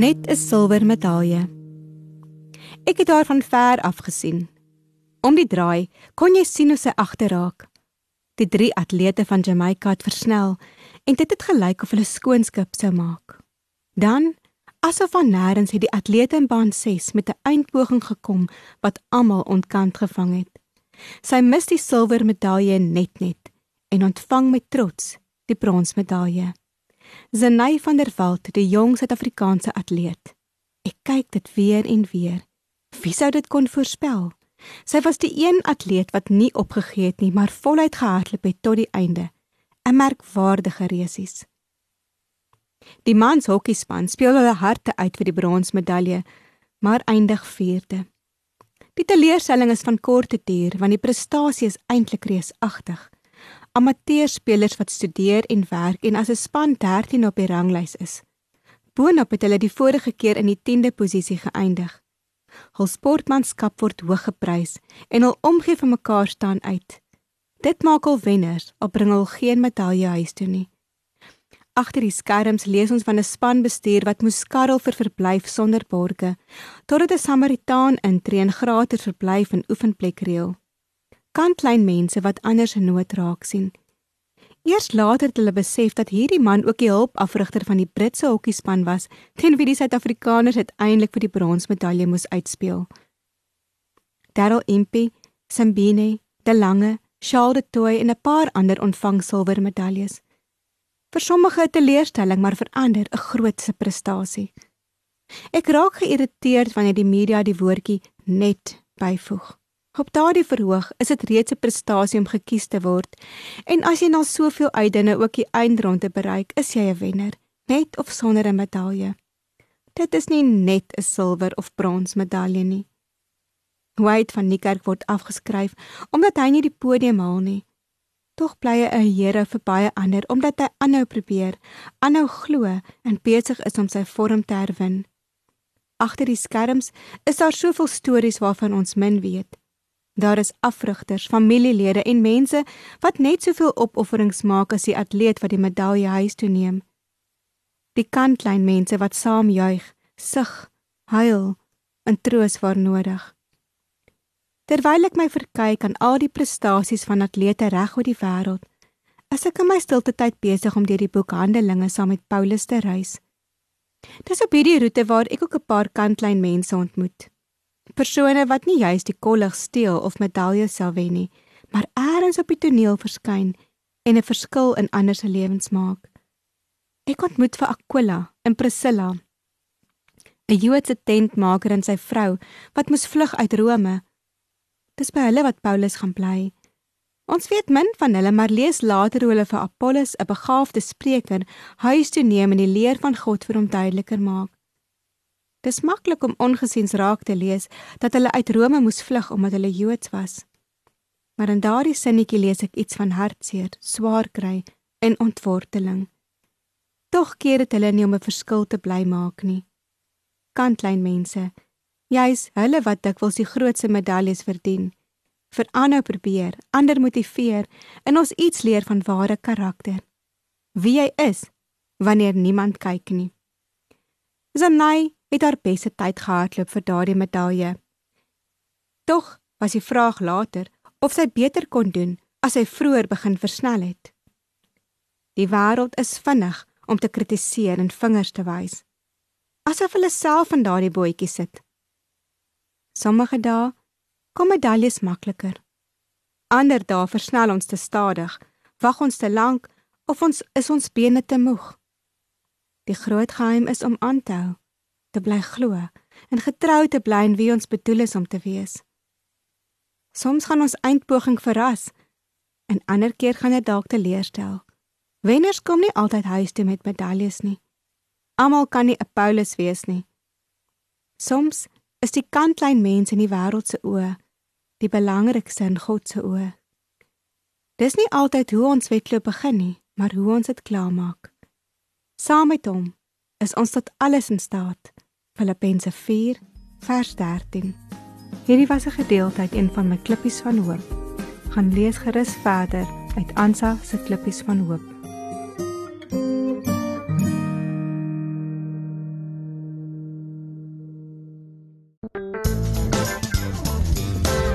Net 'n silwer medalje. Ek het haar van ver af gesien. Om die draai kon jy sien hoe sy agterraak. Die drie atlete van Jamaica het versnel en dit het gelyk of hulle skoonskip sou maak. Dan, asof van nêrens het die atlete in baan 6 met 'n eindpoging gekom wat almal ontkant gevang het. Sy mis die silwer medalje net net en ontvang met trots die bronsmedalje. Zenay van der Walt, die jong Suid-Afrikaanse atleet. Ek kyk dit weer en weer. Wie sou dit kon voorspel? Sy was die een atleet wat nie opgegee het nie, maar voluit gehardloop het tot die einde. 'n Merkwaardige resies. Die mans hokkiespan speel hulle harte uit vir die bronsmedalje, maar eindig vierde. Die teleurstelling is van korte duur want die prestasie is eintlik reusagtig. Amateurspelers wat studeer en werk en as 'n span 13 op die ranglys is. Boonop het hulle die vorige keer in die 10de posisie geëindig. Hul sportmanskap word hoog geprys en hul omgee vir mekaar staan uit. Dit maak hul wenners, al bring hul geen medalje huis toe nie. Agter die skerms lees ons van 'n spanbestuur wat moes skarrel vir verblyf sonder borge, totdat 'n Samaritaan intree en gratis verblyf en oefenplek reël. Kantlyn mense wat anders in nood raak sien. Eers later het hulle besef dat hierdie man ook die hulpafrigter van die Britse hokkiespan was, teen wie die Suid-Afrikaners uiteindelik vir die bronsmedalje moes uitspeel. Darryl Impey, Sambine, De Lange, Charles de Toey en 'n paar ander ontvang silwer medaljes vir sommige 'n teleurstelling, maar vir ander 'n grootse prestasie. Ek raak geïrriteerd wanneer die media die woordjie net byvoeg. Op daardie verhoog is dit reeds 'n prestasie om gekies te word. En as jy na soveel uitdinge ook die eindronde bereik, is jy 'n wenner, met of sonder 'n medalje. Dit is nie net 'n silwer of brons medalje nie. White van Niekerk word afgeskryf omdat hy nie die podium haal nie tog bly hy 'n Here vir baie ander omdat hy aanhou probeer, aanhou glo en besig is om sy vorm te herwin. Agter die skerms is daar soveel stories waarvan ons min weet. Daar is afrigters, familielede en mense wat net soveel opofferings maak as die atleet wat die medalje huis toe neem. Die kantlyn mense wat saam juig, sug, huil en troos waar nodig. Terwyl ek my verkyk aan al die prestasies van atlete reg oor die wêreld, is ek in my stilte tyd besig om deur die boek Handelinge saam met Paulus te reis. Dis op hierdie roete waar ek ook 'n paar kantlyn mense ontmoet. Persone wat nie juis die kollig steel of medaljes sal wen nie, maar eers op die toneel verskyn en 'n verskil in ander se lewens maak. Ek ontmoet vir Aquila en Priscilla, 'n Joodse tentmaker en sy vrou wat moes vlug uit Rome Dis by hulle wat Paulus gaan bly. Ons weet min van hulle, maar lees later hoe hulle vir Apollos, 'n begaafde spreker, huis toe neem en die leer van God vir hom duideliker maak. Dis maklik om ongesiens raak te lees dat hulle uit Rome moes vlug omdat hulle Joods was. Maar in daardie sinnetjie lees ek iets van hartseer, swaar kry en ontworteling. Tog keer dit hulle nie om 'n verskil te bly maak nie. Kantlyn mense, Jy's hulle wat dikwels die grootste medaljes verdien. Vir aanhou probeer, ander motiveer en ons iets leer van ware karakter. Wie jy is wanneer niemand kyk nie. Zanai het haar beste tyd gehardloop vir daardie medalje. Tog was die vraag later of sy beter kon doen as sy vroeër begin versnel het. Die wêreld is vinnig om te kritiseer en vingers te wys. Asof hulle self in daardie bootjie sit. Sommige dae kom medaljes makliker. Ander dae versnel ons te stadig, wag ons te lank of ons is ons bene te moeg. Die groot geheim is om aan te hou, te bly glo en getrou te bly in wie ons bedoel is om te wees. Soms gaan ons eindpoging verras en ander keer gaan dit dalk teleurstel. Wenners kom nie altyd huis toe met medaljes nie. Almal kan nie 'n Paulus wees nie. Soms is die kantlyn mens in die wêreld se oë die belangrikste in God se oë. Dis nie altyd hoe ons wedloop begin nie, maar hoe ons dit klaarmaak. Saam met hom is ons tot alles in staat. Filippense 4 vers 13. Hierdie was 'n gedeelte uit een van my klippies van hoop. Gaan lees gerus verder uit Ansa se klippies van hoop.